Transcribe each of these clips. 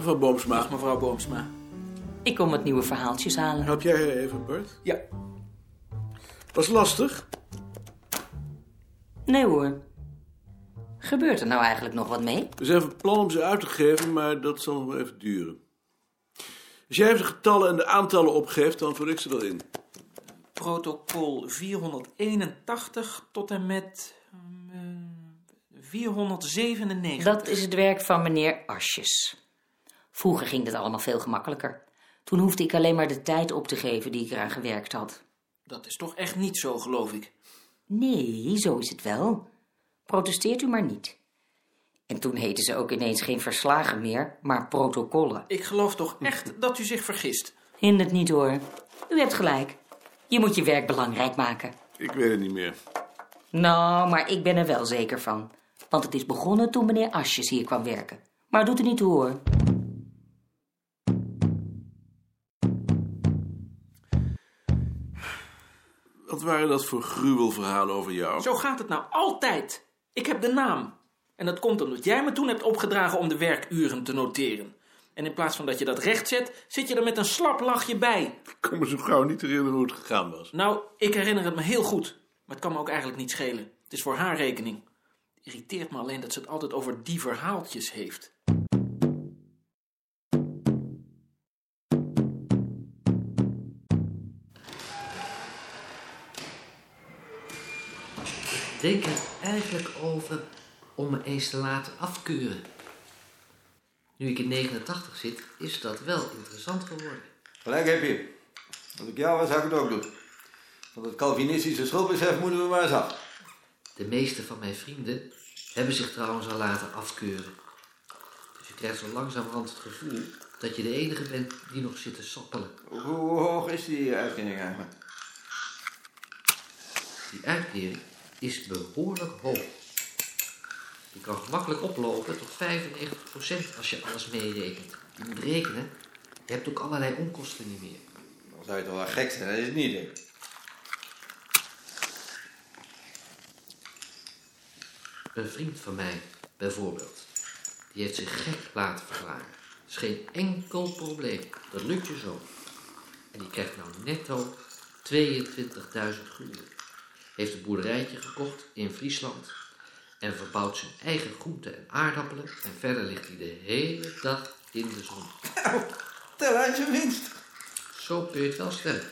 Mevrouw Boomsma. Dag mevrouw Boomsma. Ik kom wat nieuwe verhaaltjes halen. Help jij haar even, Bart? Ja, Was lastig? Nee hoor. Gebeurt er nou eigenlijk nog wat mee? We zijn van plan om ze uit te geven, maar dat zal nog wel even duren. Als jij even de getallen en de aantallen opgeeft, dan vul ik ze wel in. protocol 481 tot en met eh, 497. Dat is het werk van meneer Asjes. Vroeger ging dit allemaal veel gemakkelijker. Toen hoefde ik alleen maar de tijd op te geven die ik eraan gewerkt had. Dat is toch echt niet zo, geloof ik. Nee, zo is het wel. Protesteert u maar niet. En toen heten ze ook ineens geen verslagen meer, maar protocollen. Ik geloof toch echt dat u zich vergist. Hindert niet hoor. U hebt gelijk. Je moet je werk belangrijk maken. Ik weet het niet meer. Nou, maar ik ben er wel zeker van. Want het is begonnen toen meneer Asjes hier kwam werken. Maar doet er niet toe hoor. Wat waren dat voor gruwelverhalen over jou? Zo gaat het nou altijd. Ik heb de naam. En dat komt omdat jij me toen hebt opgedragen om de werkuren te noteren. En in plaats van dat je dat rechtzet, zit je er met een slap lachje bij. Ik kan me zo gauw niet herinneren hoe het gegaan was. Nou, ik herinner het me heel goed. Maar het kan me ook eigenlijk niet schelen. Het is voor haar rekening. Het irriteert me alleen dat ze het altijd over die verhaaltjes heeft. Denk er eigenlijk over om me eens te laten afkeuren. Nu ik in 89 zit, is dat wel interessant geworden. Gelijk heb je. Als ik jou was, zou ik het ook doen. Want het Calvinistische schuldbesef moeten we maar eens af. De meeste van mijn vrienden hebben zich trouwens al laten afkeuren. Dus je krijgt zo langzamerhand het gevoel dat je de enige bent die nog zit te sappelen. Hoe, hoe hoog is die uitkering eigenlijk? Die uitkering is behoorlijk hoog. Die kan gemakkelijk oplopen tot 95% als je alles meerekent. Je moet rekenen, je hebt ook allerlei onkosten niet meer. Dan zou je toch wel gek zijn, dat is het niet. Hè? Een vriend van mij, bijvoorbeeld, die heeft zich gek laten verklaren. Dat is geen enkel probleem. Dat lukt je zo. En die krijgt nou netto 22.000 gulden. Heeft een boerderijtje gekocht in Friesland. En verbouwt zijn eigen groenten en aardappelen. En verder ligt hij de hele dag in de zon. Tel uit je winst. Zo kun je het wel stellen.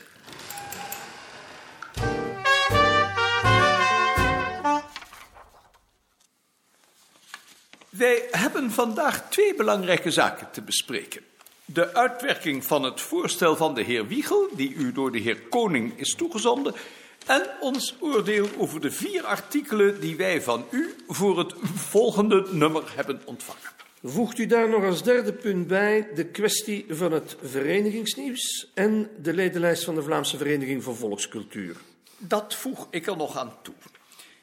Wij hebben vandaag twee belangrijke zaken te bespreken. De uitwerking van het voorstel van de heer Wiegel, die u door de heer Koning is toegezonden, en ons oordeel over de vier artikelen die wij van u voor het volgende nummer hebben ontvangen. Voegt u daar nog als derde punt bij de kwestie van het verenigingsnieuws en de ledenlijst van de Vlaamse Vereniging voor Volkscultuur. Dat voeg ik er nog aan toe.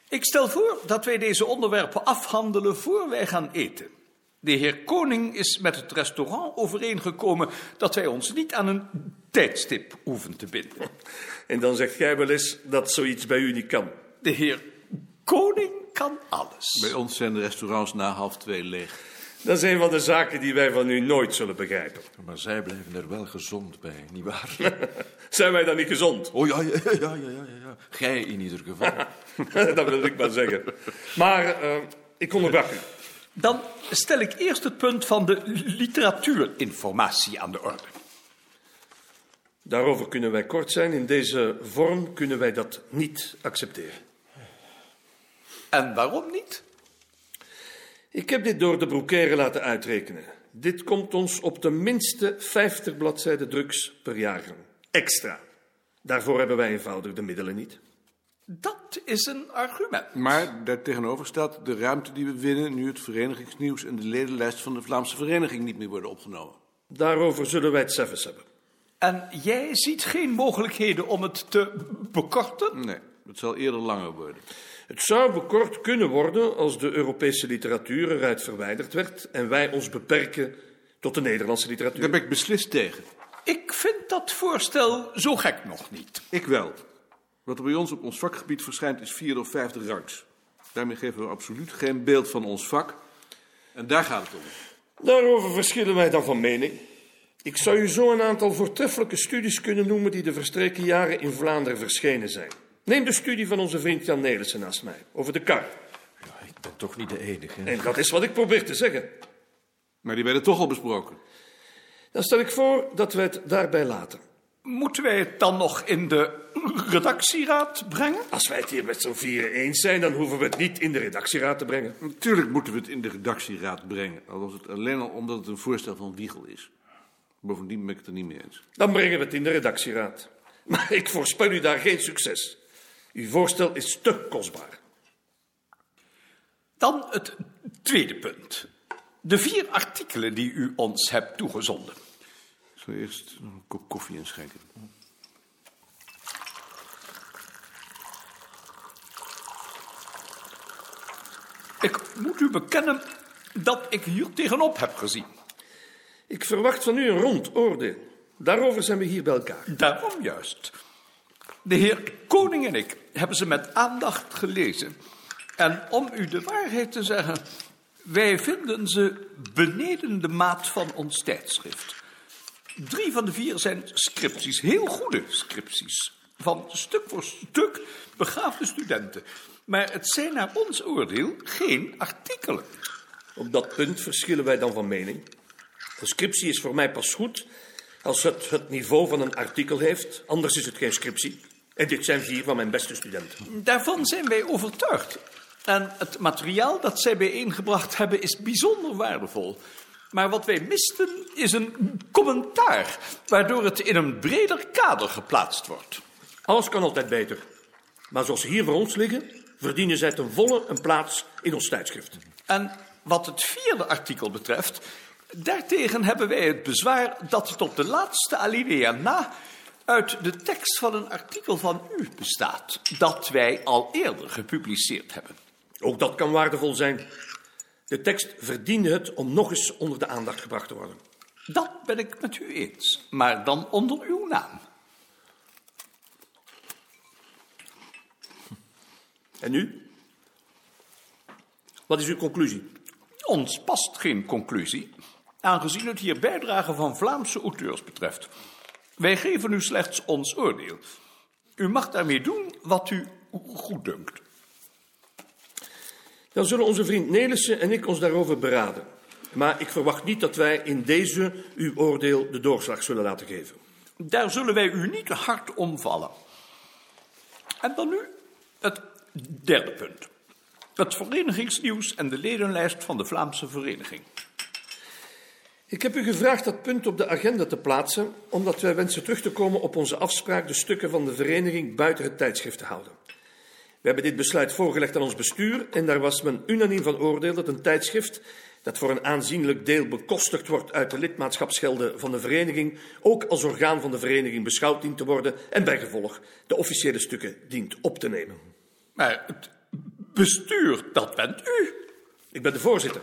Ik stel voor dat wij deze onderwerpen afhandelen voor wij gaan eten. De heer Koning is met het restaurant overeengekomen dat wij ons niet aan een tijdstip hoeven te binden. En dan zegt gij wel eens dat zoiets bij u niet kan. De heer Koning kan alles. Bij ons zijn de restaurants na half twee leeg. Dat is een van de zaken die wij van u nooit zullen begrijpen. Maar zij blijven er wel gezond bij, nietwaar? Zijn wij dan niet gezond? Oh ja, ja, ja, ja, ja, ja. Gij in ieder geval. dat wil ik maar zeggen. Maar eh, ik onderbrak u. Dan stel ik eerst het punt van de literatuurinformatie aan de orde. Daarover kunnen wij kort zijn. In deze vorm kunnen wij dat niet accepteren. En waarom niet? Ik heb dit door de broekeren laten uitrekenen. Dit komt ons op de minste 50 bladzijden drugs per jaar. Extra. Daarvoor hebben wij eenvoudig de middelen niet. Dat is een argument. Maar daartegenover staat de ruimte die we winnen nu het verenigingsnieuws en de ledenlijst van de Vlaamse Vereniging niet meer worden opgenomen. Daarover zullen wij het zelfs hebben. En jij ziet geen mogelijkheden om het te bekorten? Nee, het zal eerder langer worden. Het zou bekort kunnen worden als de Europese literatuur eruit verwijderd werd en wij ons beperken tot de Nederlandse literatuur. Daar ben ik beslist tegen. Ik vind dat voorstel zo gek nog niet. Ik wel. Wat er bij ons op ons vakgebied verschijnt is vierde of vijfde rangs. Daarmee geven we absoluut geen beeld van ons vak. En daar gaat het om. Daarover verschillen wij dan van mening. Ik zou u zo een aantal voortreffelijke studies kunnen noemen die de verstreken jaren in Vlaanderen verschenen zijn. Neem de studie van onze vriend Jan Nelissen naast mij, over de kar. Ja, ik ben toch niet de enige. En dat is wat ik probeer te zeggen. Maar die werden toch al besproken. Dan stel ik voor dat we het daarbij laten. Moeten wij het dan nog in de redactieraad brengen? Als wij het hier met z'n vieren eens zijn, dan hoeven we het niet in de redactieraad te brengen. Natuurlijk moeten we het in de redactieraad brengen. Al was het alleen al omdat het een voorstel van Wiegel is. Bovendien ben ik het er niet mee eens. Dan brengen we het in de redactieraad. Maar ik voorspel u daar geen succes. Uw voorstel is te kostbaar. Dan het tweede punt. De vier artikelen die u ons hebt toegezonden. Ik zal eerst een kop koffie inschenken. Ik moet u bekennen dat ik hier tegenop heb gezien. Ik verwacht van u een rond oordeel. Daarover zijn we hier bij elkaar. Daarom juist. De heer Koning en ik hebben ze met aandacht gelezen. En om u de waarheid te zeggen, wij vinden ze beneden de maat van ons tijdschrift. Drie van de vier zijn scripties, heel goede scripties. Van stuk voor stuk begaafde studenten. Maar het zijn naar ons oordeel geen artikelen. Op dat punt verschillen wij dan van mening. Een scriptie is voor mij pas goed als het het niveau van een artikel heeft. Anders is het geen scriptie. En dit zijn vier van mijn beste studenten. Daarvan zijn wij overtuigd. En het materiaal dat zij bijeengebracht hebben is bijzonder waardevol. Maar wat wij misten is een commentaar, waardoor het in een breder kader geplaatst wordt. Alles kan altijd beter. Maar zoals ze hier voor ons liggen, verdienen zij ten volle een plaats in ons tijdschrift. En wat het vierde artikel betreft, daartegen hebben wij het bezwaar dat het op de laatste alinea na uit de tekst van een artikel van u bestaat, dat wij al eerder gepubliceerd hebben. Ook dat kan waardevol zijn. De tekst verdiende het om nog eens onder de aandacht gebracht te worden. Dat ben ik met u eens, maar dan onder uw naam. En nu? Wat is uw conclusie? Ons past geen conclusie, aangezien het hier bijdrage van Vlaamse auteurs betreft. Wij geven u slechts ons oordeel. U mag daarmee doen wat u goeddunkt. Dan zullen onze vriend Nelissen en ik ons daarover beraden. Maar ik verwacht niet dat wij in deze uw oordeel de doorslag zullen laten geven. Daar zullen wij u niet hard omvallen. En dan nu het derde punt. Het verenigingsnieuws en de ledenlijst van de Vlaamse Vereniging. Ik heb u gevraagd dat punt op de agenda te plaatsen, omdat wij wensen terug te komen op onze afspraak de stukken van de vereniging buiten het tijdschrift te houden. We hebben dit besluit voorgelegd aan ons bestuur en daar was men unaniem van oordeel dat een tijdschrift dat voor een aanzienlijk deel bekostigd wordt uit de lidmaatschapsgelden van de vereniging, ook als orgaan van de vereniging beschouwd dient te worden en bijgevolg de officiële stukken dient op te nemen. Maar het bestuur, dat bent u. Ik ben de voorzitter.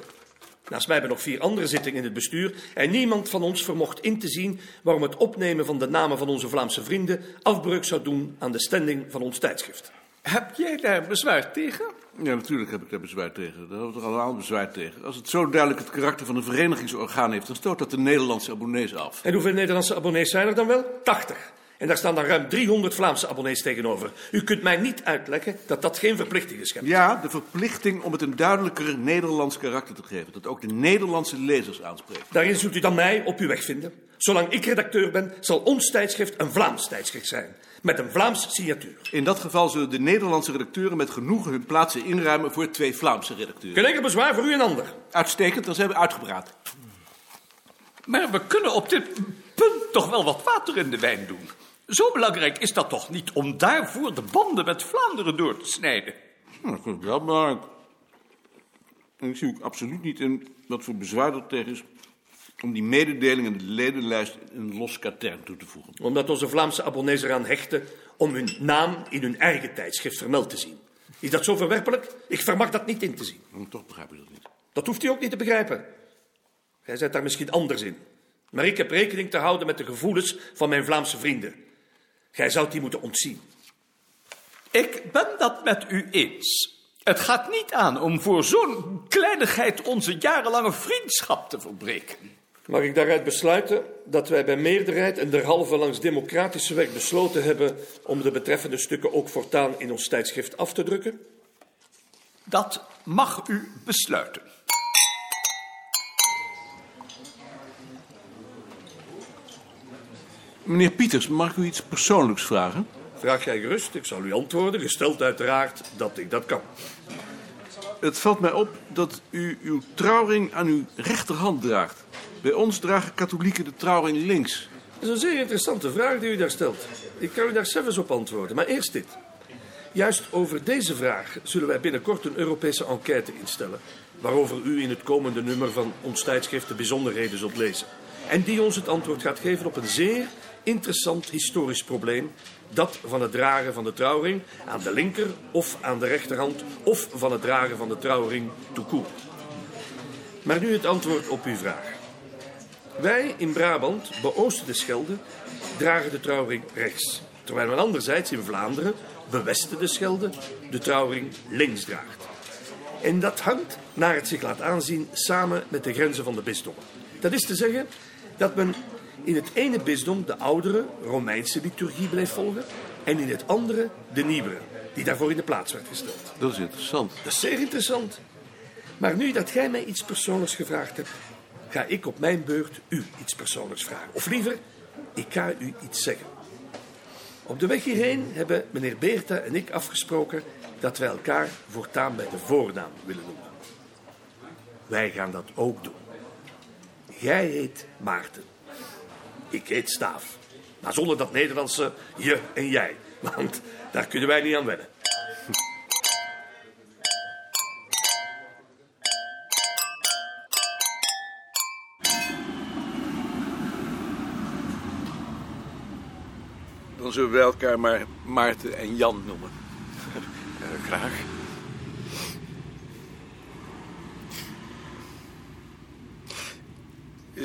Naast mij hebben nog vier andere zittingen in het bestuur en niemand van ons vermocht in te zien waarom het opnemen van de namen van onze Vlaamse vrienden afbreuk zou doen aan de standing van ons tijdschrift. Heb jij daar bezwaar tegen? Ja, natuurlijk heb ik daar bezwaar tegen. Daar hebben we er allemaal bezwaar tegen. Als het zo duidelijk het karakter van een verenigingsorgaan heeft, dan stoot dat de Nederlandse abonnees af. En hoeveel Nederlandse abonnees zijn er dan wel? 80. En daar staan dan ruim 300 Vlaamse abonnees tegenover. U kunt mij niet uitleggen dat dat geen verplichting schept. Ja, de verplichting om het een duidelijker Nederlands karakter te geven. Dat ook de Nederlandse lezers aanspreekt. Daarin zult u dan mij op uw weg vinden. Zolang ik redacteur ben, zal ons tijdschrift een Vlaams tijdschrift zijn. Met een Vlaams signatuur. In dat geval zullen de Nederlandse redacteuren met genoegen hun plaatsen inruimen voor twee Vlaamse redacteuren. Geen enkel bezwaar voor u en ander. Uitstekend, dan zijn we uitgepraat. Maar we kunnen op dit punt toch wel wat water in de wijn doen. Zo belangrijk is dat toch niet om daarvoor de banden met Vlaanderen door te snijden? Nou, dat vind ik wel belangrijk. En ik zie ook absoluut niet in wat voor bezwaar er tegen is om die mededeling in de ledenlijst in een los katern toe te voegen. Omdat onze Vlaamse abonnees eraan hechten om hun naam in hun eigen tijdschrift vermeld te zien. Is dat zo verwerpelijk? Ik vermag dat niet in te zien. Maar toch begrijp ik dat niet. Dat hoeft u ook niet te begrijpen. Jij zit daar misschien anders in. Maar ik heb rekening te houden met de gevoelens van mijn Vlaamse vrienden. Gij zou die moeten ontzien. Ik ben dat met u eens. Het gaat niet aan om voor zo'n kleinigheid onze jarenlange vriendschap te verbreken. Mag ik daaruit besluiten dat wij bij meerderheid en derhalve langs democratische weg besloten hebben om de betreffende stukken ook voortaan in ons tijdschrift af te drukken? Dat mag u besluiten. Meneer Pieters, mag ik u iets persoonlijks vragen? Vraag jij gerust, ik zal u antwoorden, gesteld uiteraard dat ik dat kan. Het valt mij op dat u uw trouwring aan uw rechterhand draagt. Bij ons dragen katholieken de trouwring links. Dat is een zeer interessante vraag die u daar stelt. Ik kan u daar zelfs op antwoorden, maar eerst dit. Juist over deze vraag zullen wij binnenkort een Europese enquête instellen, waarover u in het komende nummer van ons tijdschrift de bijzonderheden zult lezen. En die ons het antwoord gaat geven op een zeer interessant historisch probleem, dat van het dragen van de trouwring aan de linker of aan de rechterhand, of van het dragen van de trouwring tout. Maar nu het antwoord op uw vraag. Wij in Brabant, beoosten de Schelde, dragen de trouwring rechts. Terwijl men anderzijds in Vlaanderen, bewesten de Schelde, de trouwring links draagt. En dat hangt, naar het zich laat aanzien, samen met de grenzen van de bisdommen. Dat is te zeggen dat men in het ene bisdom de oudere Romeinse liturgie bleef volgen en in het andere de nieuwere, die daarvoor in de plaats werd gesteld. Dat is interessant. Dat is zeer interessant. Maar nu dat jij mij iets persoonlijks gevraagd hebt, ga ik op mijn beurt u iets persoonlijks vragen. Of liever, ik ga u iets zeggen. Op de weg hierheen hebben meneer Beerta en ik afgesproken dat wij elkaar voortaan bij de voornaam willen noemen. Wij gaan dat ook doen. Jij heet Maarten. Ik heet Staaf. Maar zonder dat Nederlandse je en jij. Want daar kunnen wij niet aan wennen. Dan zullen wij elkaar maar Maarten en Jan noemen. Eh, graag.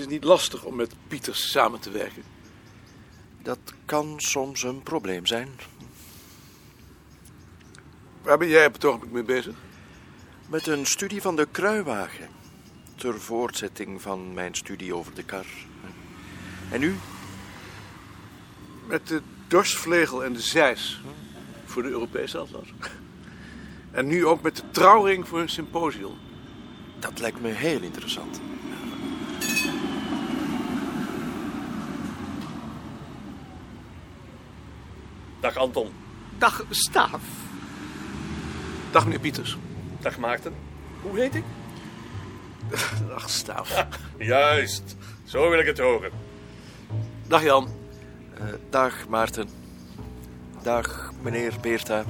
Het niet lastig om met Pieters samen te werken? Dat kan soms een probleem zijn. Waar ben jij op het ogenblik mee bezig? Met een studie van de kruiwagen. Ter voortzetting van mijn studie over de kar. En u? Met de dorsvlegel en de zeis voor de Europese atlas. En nu ook met de trouwring voor een symposium. Dat lijkt me heel interessant. Dag Anton. Dag, Staaf. Dag meneer Pieters. Dag Maarten. Hoe heet ik? Dag Staaf. Juist. Zo wil ik het horen. Dag Jan. Eh, dag Maarten. Dag meneer Beerta.